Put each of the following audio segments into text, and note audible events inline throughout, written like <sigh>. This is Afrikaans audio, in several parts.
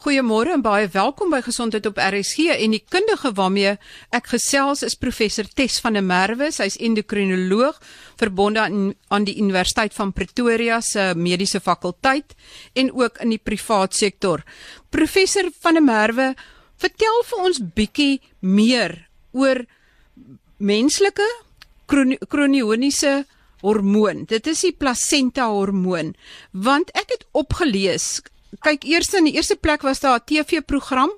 Goeiemôre en baie welkom by Gesondheid op RSG en die kundige waarmee ek gesels is professor Tes van der Merwe, sy's endokrinoloog verbonde aan, aan die Universiteit van Pretoria se mediese fakulteit en ook in die privaat sektor. Professor van der Merwe, vertel vir ons bietjie meer oor menslike kronioniese hormoon. Dit is die plasenta hormoon want ek het opgelees kyk eers in die eerste plek was daar 'n TV-program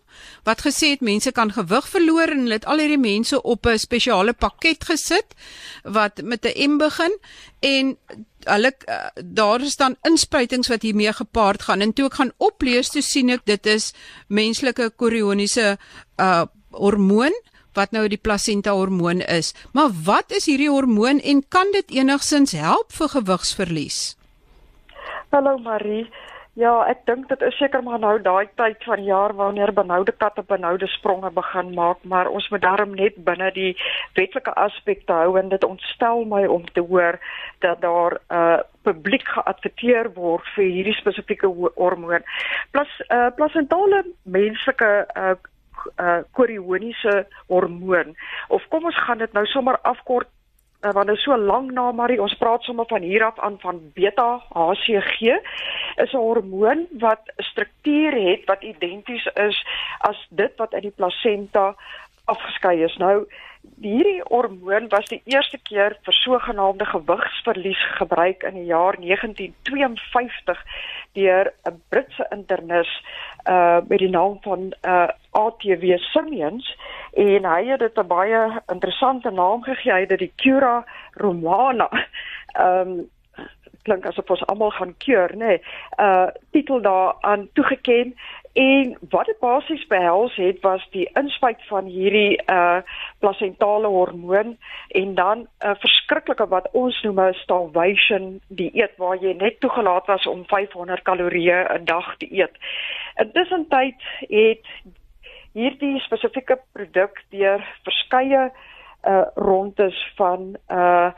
wat gesê het mense kan gewig verloor en hulle het al hierdie mense op 'n spesiale pakket gesit wat met 'n M begin en hulle uh, daar is dan inspuitings wat hiermee gepaard gaan. En toe ek gaan oplees toe sien ek dit is menslike korioniese uh hormoon wat nou die plasenta hormoon is. Maar wat is hierdie hormoon en kan dit enigsins help vir gewigsverlies? Hallo Marie Ja, ek dink dit is seker maar nou daai tyd van jaar wanneer benoude katte benoude spronge begin maak, maar ons moet daarom net binne die wetlike aspekte hou en dit ontstel my om te hoor dat daar 'n uh, publiek geadverteer word vir hierdie spesifieke hormoon. Plus uh eh, plasentale menslike uh uh korioniese hormoon of kom ons gaan dit nou sommer afkort uh, want dit is so lank na Marie. Ons praat sommer van hier af aan van beta HCG is 'n hormoon wat struktuur het wat identies is as dit wat uit die plasenta afgeskei is. Nou hierdie hormoon was die eerste keer vir sogenaamde gewigsverlies gebruik in die jaar 1952 deur 'n Britse internis uh met die naam van uh ATW Simmons en hy het dit 'n baie interessante naam gegee. Hy het dit Cura Romana um klink asof ons almal gaan keur nê nee, uh titel daar aan toegeken En wat dit basies behels het was die inspuit van hierdie uh plasentale hormoon en dan 'n uh, verskriklike wat ons noem 'n starvation dieet waar jy net toegelaat was om 500 kalorieë 'n dag te eet. Intussen tyd het hierdie spesifieke produk deur verskeie uh rondes van uh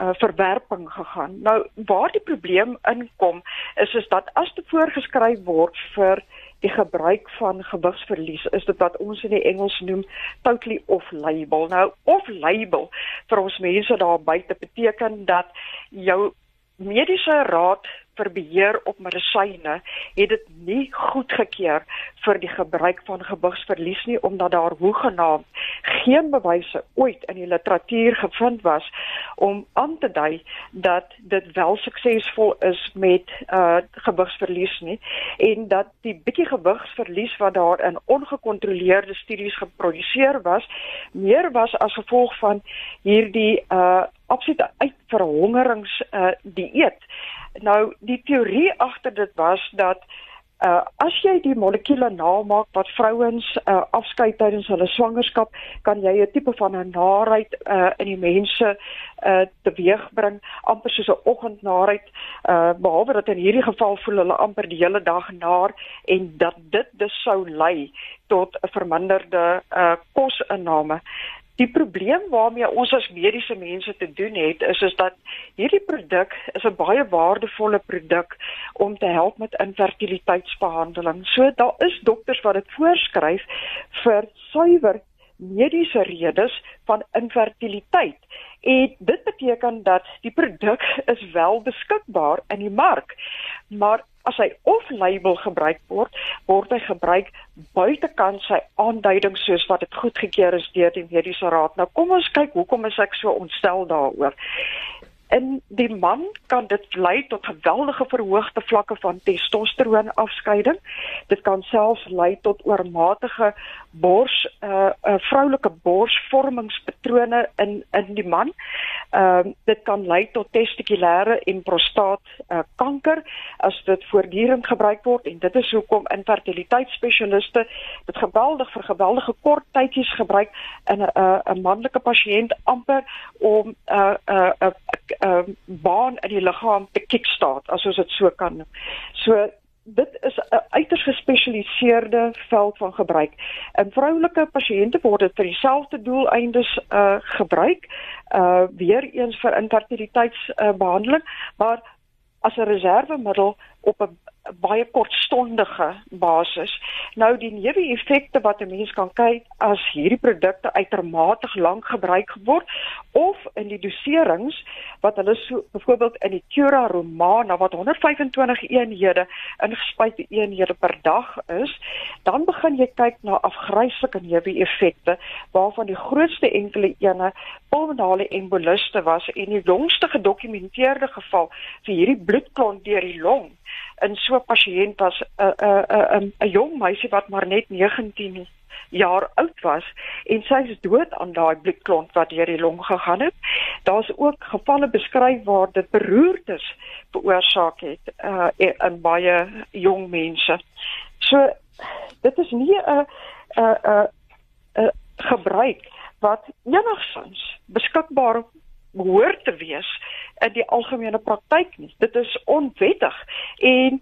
uh verwerping gegaan. Nou waar die probleem inkom is is dat as dit voorgeskryf word vir die gebruik van gewigsverlies is dit wat ons in die Engels noem totally off label. Nou off label vir ons mense daar buite beteken dat jou mediese raad vir beheer op medisyne het dit nie goedgekeur vir die gebruik van gewigsverlies nie omdat daar hoegenaamd geen bewyse ooit in die literatuur gevind was om aan te dui dat dit wel suksesvol is met uh gewigsverlies nie en dat die bietjie gewigsverlies wat daar in ongekontroleerde studies geproduseer was meer was as gevolg van hierdie uh absolute uitverhongerings uh dieet Nou die teorie agter dit was dat uh as jy die molekule namaak wat vrouens uh afskei tydens hulle swangerskap, kan jy 'n tipe van 'n naarheid uh in die mense uh teweegbring, amper soos 'n oggendnaarheid, uh behalwe dat in hierdie geval voel hulle amper die hele dag naar en dat dit dus sou lei tot 'n verminderde uh kosinname. Die probleem waarmee ons as mediese mense te doen het is is dat hierdie produk is 'n baie waardevolle produk om te help met infertiliteitsbehandeling. So daar is dokters wat dit voorskryf vir suiwer mediese redes van infertiliteit. En dit beteken dat die produk is wel beskikbaar in die mark. Maar as hy off-label gebruik word, word hy gebruik buitekant sy aanduidings soos wat dit goedgekeur is deur die mediese raad. Nou kom ons kyk hoekom is ek so ontstel daaroor. In die man kan dit lei tot geweldige verhoogde vlakke van testosteroon afskeiding. Dit kan selfs lei tot oormatige bors uh, uh vroulike borsvormingspatrone in in die man. Ehm uh, dit kan lei tot testikulêre en prostaat uh, kanker as dit voortdurend gebruik word en dit is hoekom infertiliteitsspesialiste dit geweldig vir geweldige kort tydjies gebruik in 'n uh, 'n manlike pasiënt amper om 'n uh, 'n uh, 'n uh, uh, baan in die liggaam te kickstart as ons dit so kan. So dit is 'n uiters gespesialiseerde veld van gebruik. In vroulike pasiënte word dit vir dieselfde doeleindes uh gebruik, uh weer eens vir infertiliteitsbehandeling, uh, maar as 'n reservemiddel op 'n baie kortstondige basis. Nou die neeweffekte wat 'n mens kan kyk as hierdie produkte uitermate lank gebruik word of in die doserings wat hulle so byvoorbeeld in die Cura Romana wat 125 eenhede ingespuite eenhede per dag is, dan begin jy kyk na afgryslike neeweffekte waarvan die grootste enkele ene pulmonale emboliste was en die jongste gedokumenteerde geval vir hierdie bloedklont deur die long in so 'n pasiënt was 'n 'n 'n 'n jong meisie wat maar net 19 jaar oud was en sy is dood aan daai bloedklont wat deur die long gegaan het. Daar's ook gevalle beskryf waar dit beroertes veroorsaak het uh in baie jong mense. So dit is nie 'n 'n 'n gebruik wat enigsins beskikbaar behoort te wees in die algemene praktyk nie. Dit is onwettig en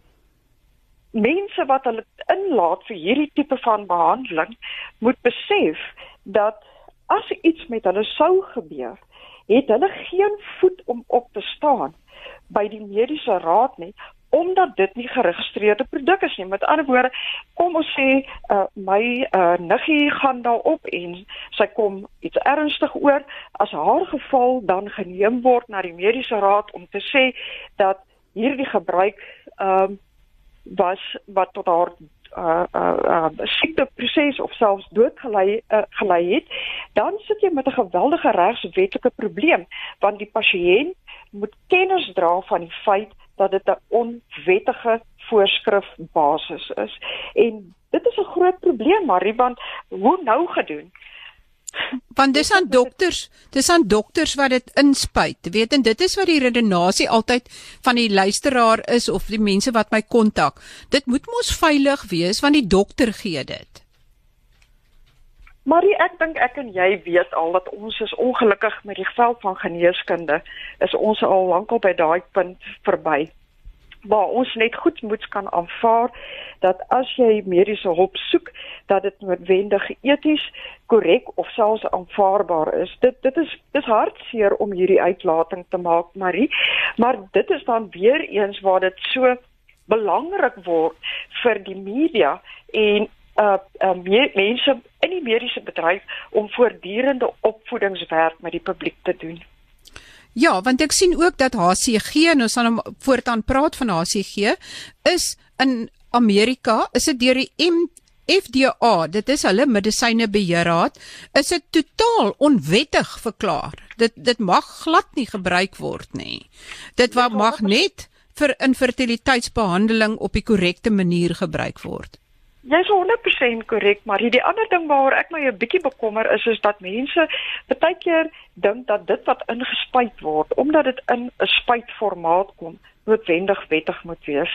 mense wat hulle inlaat vir hierdie tipe van behandeling moet besef dat as iets met hulle sou gebeur, het hulle geen voet om op te staan by die mediese raad nie omdat dit nie geregistreerde produk is nie. Met ander woorde, kom ons sê uh, my uh, niggie gaan daarop en sy kom iets ernstig oor, as haar geval dan geneem word na die mediese raad om te sê dat hierdie gebruik ehm uh, was wat tot haar uh uh, uh siekteproses of selfs dood gelei uh, gelei het, dan sit jy met 'n geweldige regswetlike probleem want die pasiënt moet kennis dra van die feit dat dit 'n onwettige voorskrif basis is. En dit is 'n groot probleem, Marie, want hoe nou gedoen? Want dis aan dokters, dis aan dokters wat dit inspuit. Weet en dit is wat die redenasie altyd van die luisteraar is of die mense wat my kontak. Dit moet mos veilig wees want die dokter gee dit. Marie, ek dink ek en jy weet al dat ons is ongelukkig met die veld van geneeskunde. Is ons al lankal by daai punt verby waar ons net goed moet kan aanvaar dat as jy mediese hulp soek dat dit noodwendig eties korrek of selfs aanvaarbaar is. Dit dit is dis hartseer om hierdie uitlating te maak, Marie, maar dit is dan weer eens waar dit so belangrik word vir die media en uh, uh mense in die mediese bedryf om voortdurende opvoedingswerk met die publiek te doen. Ja, want ek sien ook dat HCG ons gaan hom voortaan praat van HCG is in Amerika, is dit deur die M FDA, dit is hulle medisyne beheerraad, is dit totaal onwettig verklaar. Dit dit mag glad nie gebruik word nie. Dit wat mag net vir infertiliteitsbehandeling op die korrekte manier gebruik word. Jy's 100% korrek, maar die ander ding waaroor ek my 'n bietjie bekommer is is dat mense baie keer dink dat dit wat ingespuit word, omdat dit in 'n spuitformaat kom, noodwendig wettig moet wees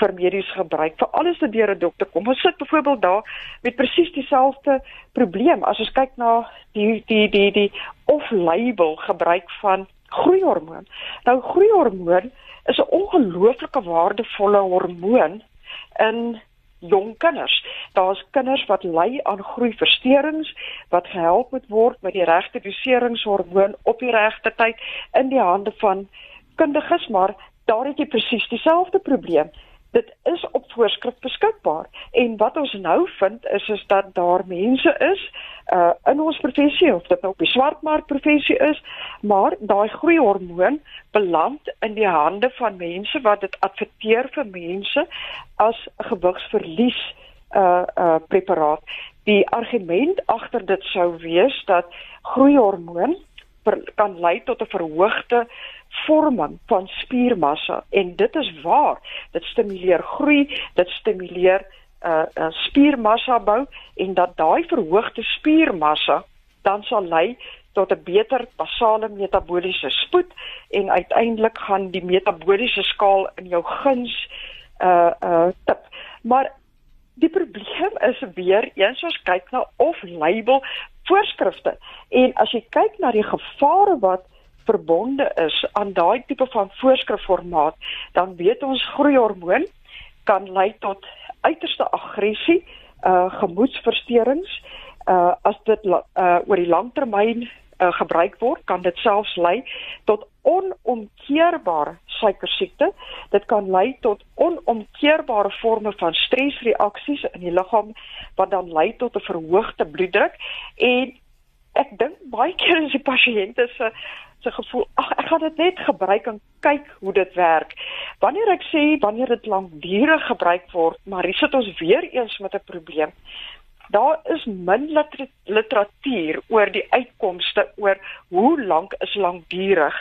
vir mediese gebruik. Vir alles wat deur 'n dokter kom. Ons sit byvoorbeeld daar met presies dieselfde probleem as ons kyk na die die die die off-label gebruik van groeihormoon. Nou groeihormoon is 'n ongelooflike waardevolle hormoon in jong kinders. Daar's kinders wat ly aan groeiversteurings wat gehelp moet word met die regte doseringshormoon op die regte tyd in die hande van kundiges, maar daar het jy presies dieselfde probleem. Dit is op voorskrif beskikbaar en wat ons nou vind is is dat daar mense is uh in ons professie of dit nou op die swartmark professie is, maar daai groeihormoon beland in die hande van mense wat dit adverteer vir mense as gewigsverlies uh uh preparaat. Die argument agter dit sou wees dat groeihormoon kan lei tot 'n verhoogde vorming van spiermassa en dit is waar. Dit stimuleer groei, dit stimuleer uh, uh spiermassa bou en dat daai verhoogde spiermassa dan sal lei tot 'n beter basale metabooliese spoed en uiteindelik gaan die metabooliese skaal in jou guns uh uh tip. Maar die probleem is weer eens ons kyk na off-label voorskrifte en as jy kyk na die gevare wat verbonde is aan daai tipe van voorskrifformaat, dan weet ons groeihormoon kan lei tot uiterste aggressie, uh gemoedsversteurings, uh as dit uh oor die langtermyn uh, gebruik word, kan dit selfs lei tot onomkeerbare suikersiekte. Dit kan lei tot onomkeerbare forme van stresreaksies in die liggaam wat dan lei tot 'n verhoogde bloeddruk en ek dink baie keer is die pasiënte se se gevoel ag ek gaan dit net gebruik en kyk hoe dit werk. Wanneer ek sê wanneer dit lankdurig gebruik word, maar hier sit ons weer eens met 'n probleem. Daar is min literatuur oor die uitkomste oor hoe lank is lankdurig.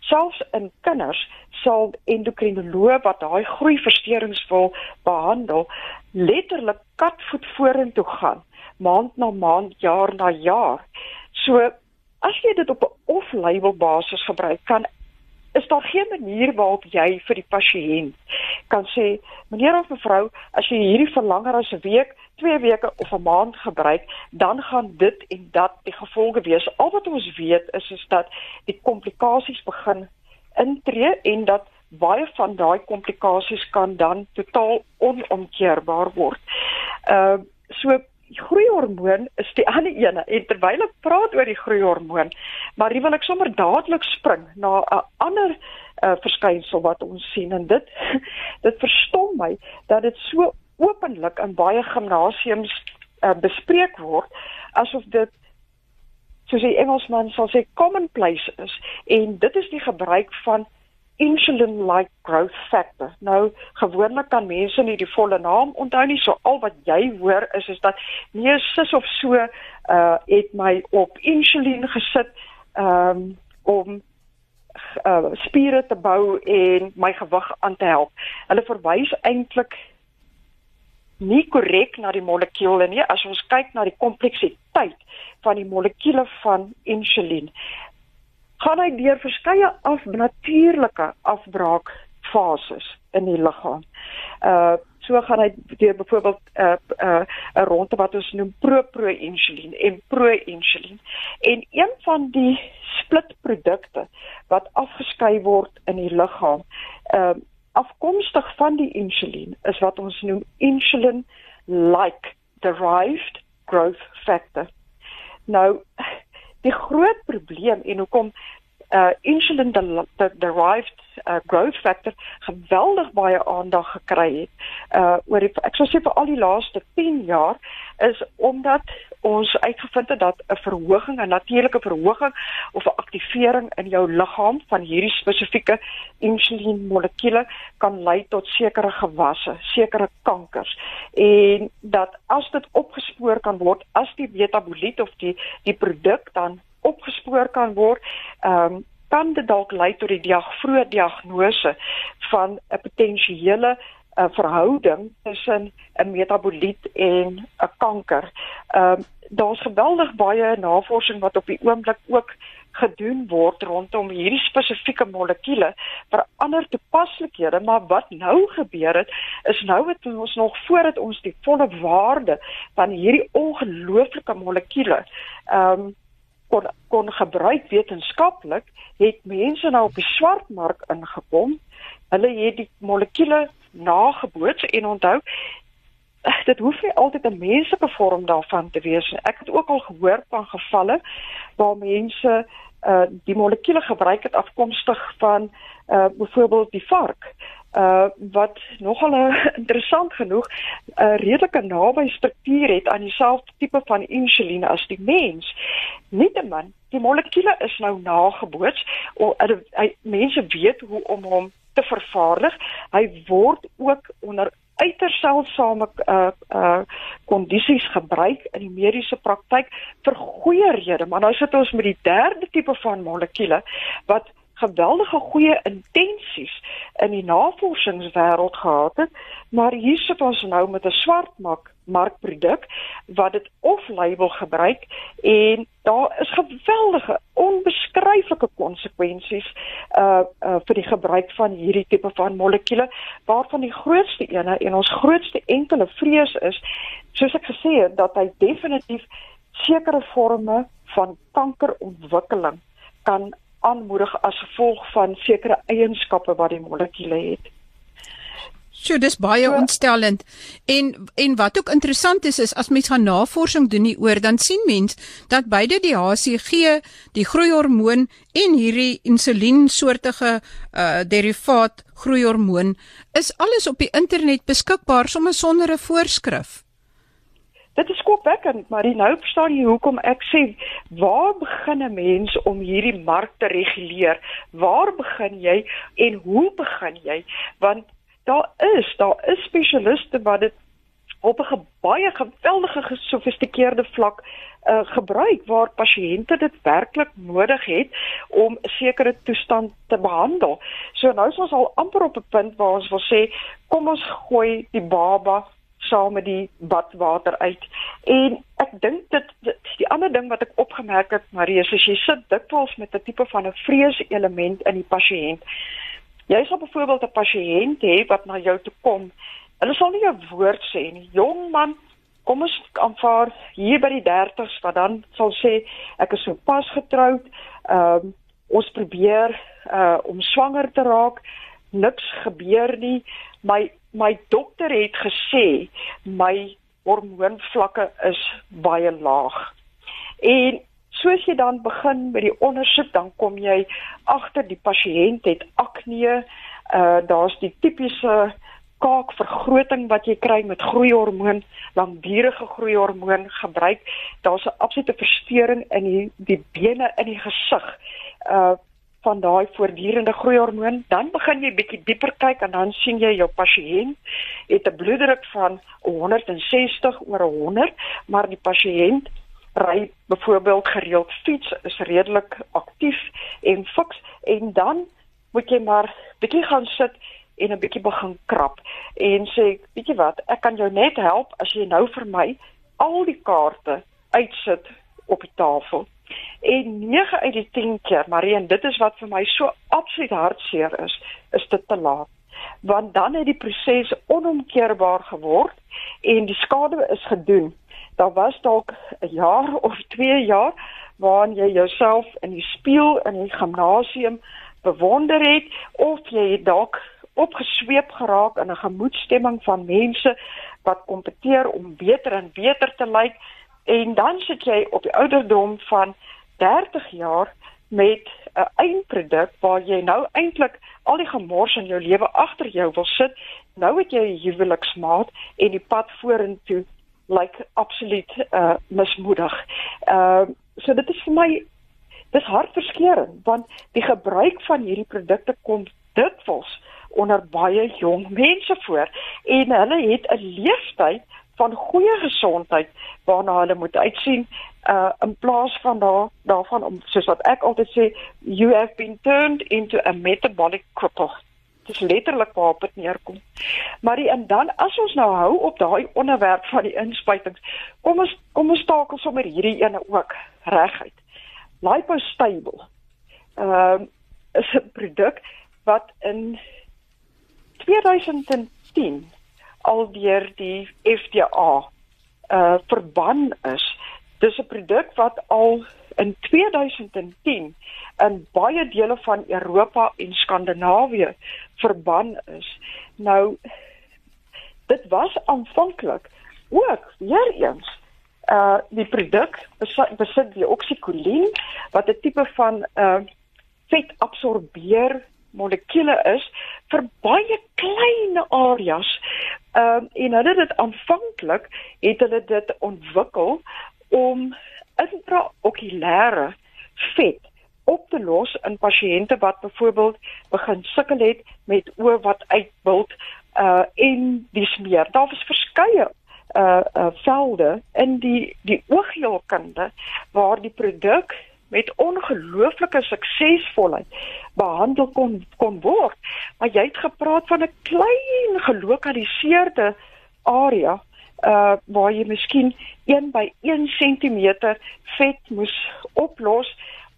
Selfs in kinders sal endokrinoloog wat daai groeiversteurings wil behandel, letterlik katvoet vorentoe gaan, maand na maand, jaar na jaar. So as jy dit op 'n off-label basis gebruik, kan is daar geen manier waarop jy vir die pasiënt kan sê, meneer of mevrou, as jy hierdie vir langer as 'n week, 2 weke of 'n maand gebruik, dan gaan dit en dat die gevolge wees. Al wat ons weet is is dat die komplikasies begin intree en dat baie van daai komplikasies kan dan totaal onomkeerbaar word. Ehm uh, so groeihormoon is die ander ene. En terwyl ek praat oor die groeihormoon, maar hier wil ek sommer dadelik spring na 'n ander uh, verskynsel wat ons sien. En dit <laughs> dit verstom my dat dit so openlik in baie gimnasiums uh, bespreek word asof dit soos die Engelsman sal sê commonplace is. En dit is die gebruik van insulin like growth factor. Nou gewoonlik kan mense nie die volle naam onthou nie, so al wat jy hoor is is dat nee sis of so uh het my op insulien gesit um om uh spiere te bou en my gewig aan te help. Hulle verwys eintlik nie korrek na die molekuule nie as ons kyk na die kompleksiteit van die molekuule van insulien gaan hy deur verskeie af natuurlike afbraakfases in die liggaam. Uh so gaan hy deur byvoorbeeld 'n uh, 'n uh, 'n ronde wat ons noem proproinsulien en proinsulien. En een van die splitprodukte wat afgeskei word in die liggaam, uh afkomstig van die insulien is wat ons noem insulin like derived growth factor. Nou die groot probleem en hoekom uh insulin derived uh, growth factor geweldig baie aandag gekry het. Uh oor die, ek sou sê vir al die laaste 10 jaar is omdat ons uitgevind het dat 'n verhoging 'n natuurlike verhoging of 'n aktivering in jou liggaam van hierdie spesifieke insulien molekuule kan lei tot sekere gewasse, sekere kankers. En dat as dit opgespoor kan word as die metaboliet of die die produk dan opgespoor kan word, ehm um, kan dit dalk lei tot die diag vroeë diagnose van 'n potensiële uh, verhouding tussen 'n metaboliet en 'n kanker. Ehm uh, daar's geweldig baie navorsing wat op die oomblik ook gedoen word rondom hierdie spesifieke molekuule vir ander toepaslikhede, maar wat nou gebeur het is nou het ons nog voordat ons die volle waarde van hierdie ongelooflike molekuule ehm um, kon kon gebruik wetenskaplik het mense nou op die swartmark ingekom. Hulle het die molekuule nageboots en onthou dit hoef nie altyd 'n menslike vorm daarvan te wees. Ek het ook al gehoor van gevalle waar mense uh die molekuule gebruik het afkomstig van uh byvoorbeeld die vark uh wat nogal <laughs> interessant genoeg 'n uh, redelike naby struktuur het aan dieselfde tipe van insulien as die mens. Nietemin, die molekuule is nou nageboots. Uh, mense weet hoe om hom te vervaardig. Hy word ook onder uiters seldsame uh uh kondisies gebruik in die mediese praktyk vir goeie redes, maar nou sit ons met die derde tipe van molekuule wat geweldige goeie intensies in die navorsingswêreld gehad het, maar hier sit ons nou met 'n swartmark markproduk wat dit off-label gebruik en daar is geweldige onbeskryflike konsekwensies uh uh vir die gebruik van hierdie tipe van molekuule waarvan die grootste ene en ons grootste enkele vrees is soos ek gesê het dat hy definitief sekere forme van kankerontwikkeling kan aanmoedig as gevolg van sekere eienskappe wat die molekuule het. So dis baie so, ontstellend. En en wat ook interessant is is as mens gaan navorsing doen hieroor, dan sien mens dat beide die HCG, die groeihormoon en hierdie insuliensoortige uh derivaat groeihormoon is alles op die internet beskikbaar sommer sonder 'n voorskrif. Dit is skokwekkend, maar nou verstaan jy hoekom ek sê waar begin 'n mens om hierdie mark te reguleer? Waar begin jy en hoe begin jy? Want daar is, daar is spesialiste wat dit op 'n baie geweldige gesofistikeerde vlak uh, gebruik waar pasiënte dit werklik nodig het om sekere toestand te behandel. So nou is ons al amper op 'n punt waar ons wil sê kom ons gooi die baba saam met die badwater uit. En ek dink dit, die ander ding wat ek opgemerk het, Marie, is as jy sit dikwels met 'n tipe van 'n vrees element in die pasiënt. Jy sal byvoorbeeld 'n pasiënt hê wat na jou toe kom. Hulle sal nie 'n woord sê nie. Jong man, kom ons aanvaar hier by die 30s wat dan sal sê ek is sopas getroud. Ehm um, ons probeer uh om swanger te raak. Niks gebeur nie. My my dokter het gesê my hormoonvlakke is baie laag. En soos jy dan begin met die ondersoek, dan kom jy agter die pasiënt het akne. Uh daar's die tipiese kaakvergroting wat jy kry met groeihormoon, langdurige groeihormoon gebruik. Daar's 'n absolute verstoring in die die bene in die gesig. Uh van daai voortdurende groeihormoon, dan begin jy bietjie dieper kyk en dan sien jy jou pasiënt het 'n bloeddruk van 160 oor 100, maar die pasiënt ry byvoorbeeld gereeld fiets, is redelik aktief en fiks en dan moet jy maar bietjie gaan sit en 'n bietjie begin krap en sê, weet jy wat, ek kan jou net help as jy nou vir my al die kaarte uitsit op die tafel En 9 uit die 10 keer, Marie, en dit is wat vir my so absoluut hartseer is, is dit te laat. Want dan het die proses onomkeerbaar geword en die skade is gedoen. Daar was dalk 'n jaar <laughs> of 2 jaar waarin jy jouself in die spieël in die gimnasium bewonder het of jy dalk opgesweep geraak in 'n gemoedstemming van mense wat kompeteer om beter en beter te lyk En dan sit jy op die ouderdom van 30 jaar met 'n eindproduk waar jy nou eintlik al die gemors in jou lewe agter jou wil sit. Nou het jy 'n huweliksmaat en die pad vorentoe lyk like, absoluut uh mismoedig. Ehm uh, so dit is vir my dis hartverskeurende want die gebruik van hierdie produkte kom dikwels onder baie jong mense voor en hulle het 'n leeftyd van goeie gesondheid waarna hulle moet uitsien uh in plaas van daar daarvan om soos wat ek altyd sê you have been turned into a metabolic cripple. Dis letterlik waar dit neerkom. Maar die, en dan as ons nou hou op daai onderwerp van die inspuitings kom ons kom ons takel sommer hierdie ene ook reguit. Lipostable ehm uh, is 'n produk wat in 2010 al deur die FDA uh verban is. Dis 'n produk wat al in 2010 in baie dele van Europa en Skandinawië verban is. Nou dit was aanvanklik ook weer eens uh die produk besit die oksikolien wat 'n tipe van uh vet absorbeer molekule is vir baie klein areas. Ehm um, en hulle dit aanvanklik het hulle dit ontwikkel om intraokulêre vet op te los in pasiënte wat byvoorbeeld begin sukkel het met oë wat uitbult uh en dis meer. Daar was verskeie uh uh velde in die die oogheelkunde waar die produk met ongelooflike suksesvolheid behandel kon kon word. Maar jy het gepraat van 'n klein gelokaliseerde area uh waar jy miskien 1 by 1 cm vet moes oplos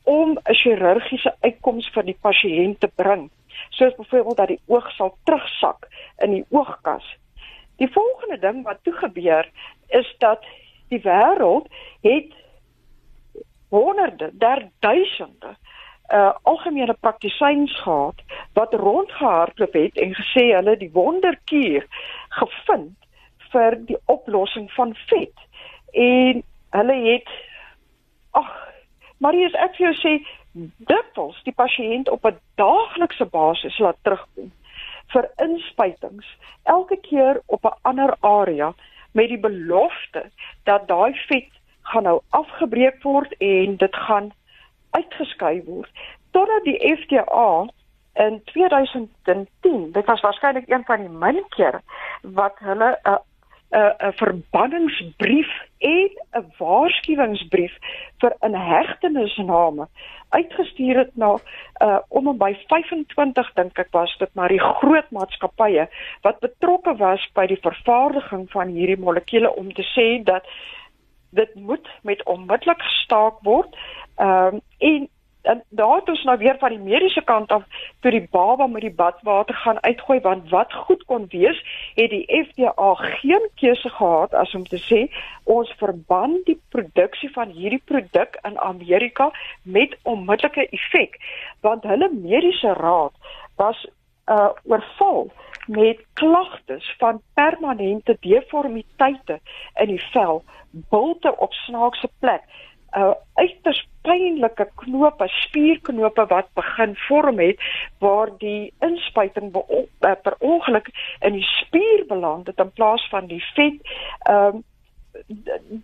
om 'n chirurgiese uitkoms vir die pasiënt te bring. Soos byvoorbeeld dat die oog sal terugsak in die oogkas. Die volgende ding wat toe gebeur is dat die wêreld het honderde, der duisende uh algemene praktisyns gehad wat rondgehardloop het en gesê hulle die wonderkuur gevind vir die oplossing van vet. En hulle het ag Marius ek vir jou sê dikwels die pasiënt op 'n daaglikse basis laat terugkom vir inspuitings elke keer op 'n ander area met die belofte dat daai vet gaan nou afgebreek word en dit gaan uitgeskei word totdat die FDA in 2010 dit was waarskynlik een van die min kere wat hulle 'n 'n 'n verbanningsbrief en 'n waarskuwingsbrief vir inhegtenisname uitgestuur het na uh om en by 25 dink ek was dit maar die groot maatskappye wat betrokke was by die vervaardiging van hierdie molekules om te sê dat dit moet met onmiddellik gestaak word. Ehm um, en en daar het ons nou weer van die mediese kant af toe die baba met die badwater gaan uitgooi want wat goed kon wees het die FDA geen keuse gehad as om te sê ons verban die produksie van hierdie produk in Amerika met onmiddellike effek want hulle mediese raad was uh oorval met klagtes van permanente deformiteite in die vel, bulte op snaakse plek, uh uiters pynlike knope, spierknope wat begin vorm het waar die inspuiting uh, per ongeluk in die spier beland het in plaas van die vet. Ehm um,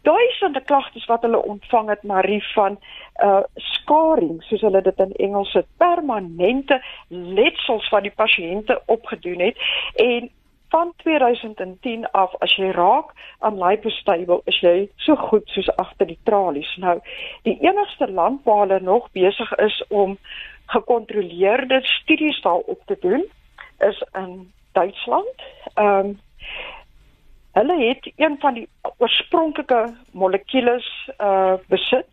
duisende klagtes wat hulle ontvang het Marie van uh skaring soos hulle dit in Engels het permanente letsels van die pasiënte opgedoen het en van 2010 af as jy raak aan lipostable is jy so goed soos agter die tralies. Nou, die enigste land waar hulle nog besig is om gekontroleerde studies daarop te doen is in Duitsland. Ehm um, hulle het een van die oorspronklike molekules uh besit,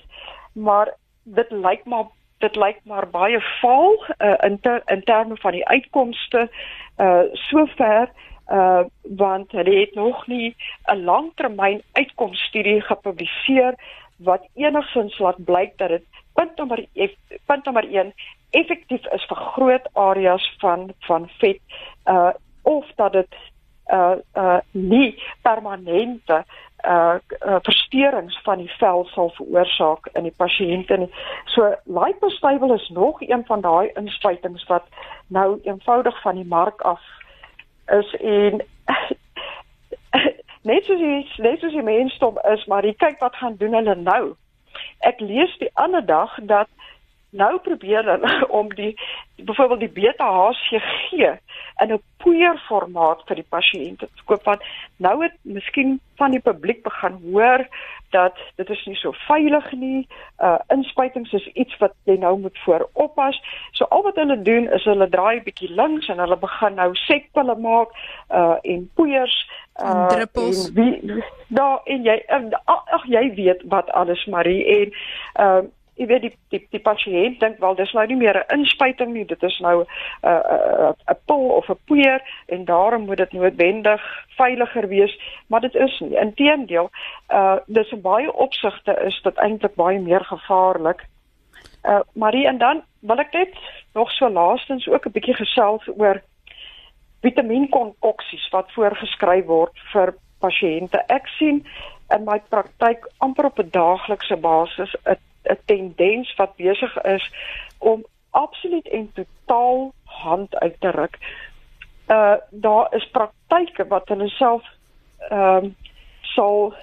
maar dit lyk maar dit lyk maar baie vaal uh, in ter, in terme van die uitkomste uh sover uh want hulle het nog nie 'n langtermyn uitkomststudie gepubliseer wat enigsins laat blyk dat dit punt nommer punt nommer 1 effektief is vir groot areas van van vet uh of dat dit uh uh nie permanente uh, uh versteurings van die vel sal veroorsaak in die pasiënte nie. So lipostable is nog een van daai inspuitings wat nou eenvoudig van die mark af is en <laughs> net soos jy net soos jy mensdom is, maar jy kyk wat gaan doen hulle nou. Ek lees die ander dag dat nou probeer hulle <laughs> om die byvoorbeeld die beta HCG in 'n poeierformaat vir die pasiënte te koop want nou het miskien van die publiek begin hoor dat dit is nie so veilig nie. Uh inspuitings is iets wat jy nou moet vooroppas. So al wat hulle doen is hulle draai bietjie links en hulle begin nou sekpille maak uh en poeiers uh druppels. En wie daar en jy ag jy weet wat alles Marie en uh jy weet die die, die pasiënt dink wel dis nou nie meer 'n inspuiting nie dit is nou 'n uh, 'n uh, 'n pil of 'n poeier en daarom moet dit noodwendig veiliger wees. Maar dit is nie. Inteendeel uh dis 'n baie opsigte is dit eintlik baie meer gevaarlik. Uh Marie en dan wil ek net nog so laastens ook 'n bietjie gesels oor vitamienkonkoksies wat voorgeskryf word vir pasiënte. Ek sien in my praktyk amper op 'n daaglikse basis 'n 'n tendens wat besig is om absoluut en totaal hand uit te ruk. Uh daar is praktyke wat hulle self ehm um, sal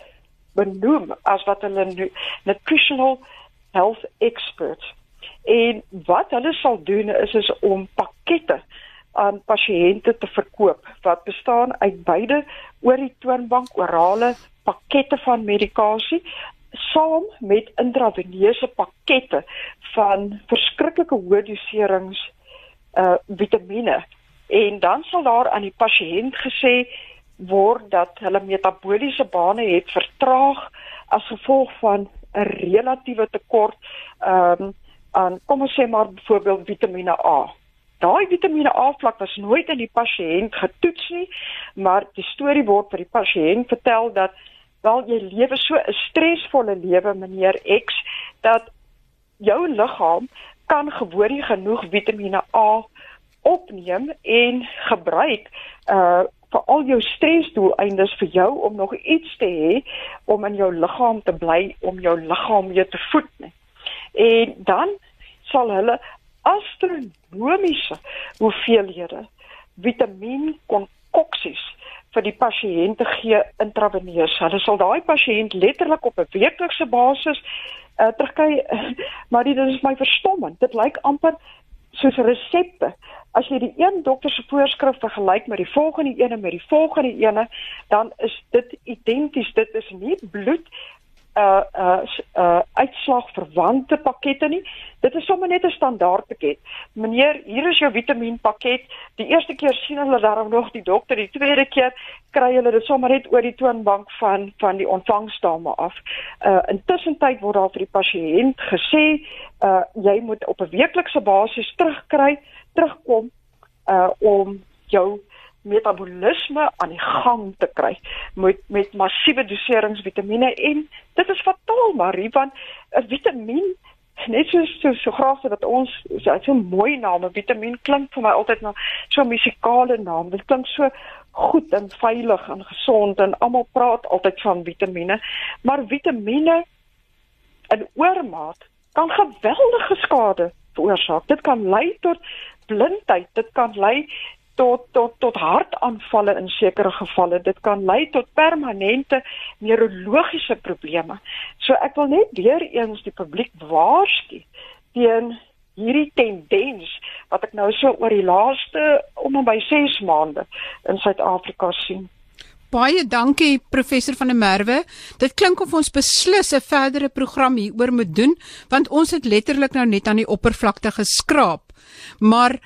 benoem as wat hulle nutritional health experts. En wat hulle sal doen is is om pakkette aan pasiënte te verkoop wat bestaan uit beide oor die toonbank orale pakkette van medikasie saam met intraveneuse pakkette van verskriklike hoë doserings uh vitamiene en dan sal daar aan die pasiënt gesê word dat hulle metabooliese bane het vertraag as gevolg van 'n relatiewe tekort um aan kom ons sê maar byvoorbeeld vitamiene A. Daai vitamiene A vlak was nooit in die pasiënt getoets nie, maar die storie word vir die pasiënt vertel dat wel jy lewe so 'n stresvolle lewe meneer X dat jou liggaam kan gewoon nie genoeg Vitamiene A opneem en gebruik uh vir al jou stresdoeleindes vir jou om nog iets te hê om in jou liggaam te bly om jou liggaam weer te voed nie. En dan sal hulle astronomiese hoeveelhede vitamien konkoksies vir die pasiënte gee intraveneus. Hulle sal daai pasiënt letterlik op 'n weeklikse basis uh, terugkry, <laughs> maar dit is my verstommend. Dit lyk amper soos resepte. As jy die een dokter se voorskrif vergelyk met die volgende ene met die volgende ene, dan is dit identies. Dit is nie bloed uh uh uitslag verwante pakkette nie. Dit is sommer net 'n standaard pakket. Meneer, hier is jou vitaminpakket. Die eerste keer sien hulle daarom nog die dokter, die tweede keer kry hulle dit sommer net oor die toonbank van van die ontvangsdame af. Uh intussen tyd word daar vir die pasiënt gesê, uh jy moet op 'n weeklikse basis terugkry, terugkom uh om jou metabolisme aan die gang te kry met met massiewe doserings vitamiene en dit is fataal Marie want 'n vitamien net so so, so graag dat ons so 'n so mooi naam vitamien klink vir my altyd na so 'n musikale naam. Dit klink so goed en veilig en gesond en almal praat altyd van vitamiene maar vitamiene in oormaat kan geweldige skade veroorsaak. Dit kan lei tot blindheid dit kan lei tot tot tot hartaanvalle in sekere gevalle. Dit kan lei tot permanente neurologiese probleme. So ek wil net weer eens die publiek waarsku teen hierdie tendens wat ek nou so oor die laaste om en by 6 maande in Suid-Afrika sien. Baie dankie professor van der Merwe. Dit klink of ons beslis 'n verdere program hieroor moet doen want ons het letterlik nou net aan die oppervlakte geskraap. Maar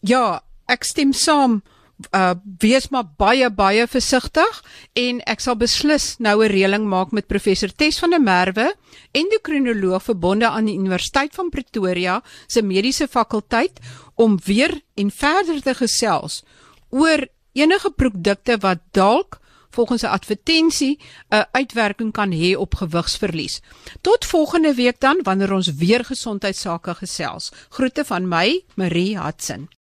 ja, ek stem saam uh wees maar baie baie versigtig en ek sal beslis nou 'n reëling maak met professor Tes van der Merwe endokrinoloog verbonde aan die Universiteit van Pretoria se mediese fakulteit om weer en verder te gesels oor enige produkte wat dalk volgens 'n advertensie 'n uitwerking kan hê op gewigsverlies. Tot volgende week dan wanneer ons weer gesondheidsake gesels. Groete van my, Marie Hudson.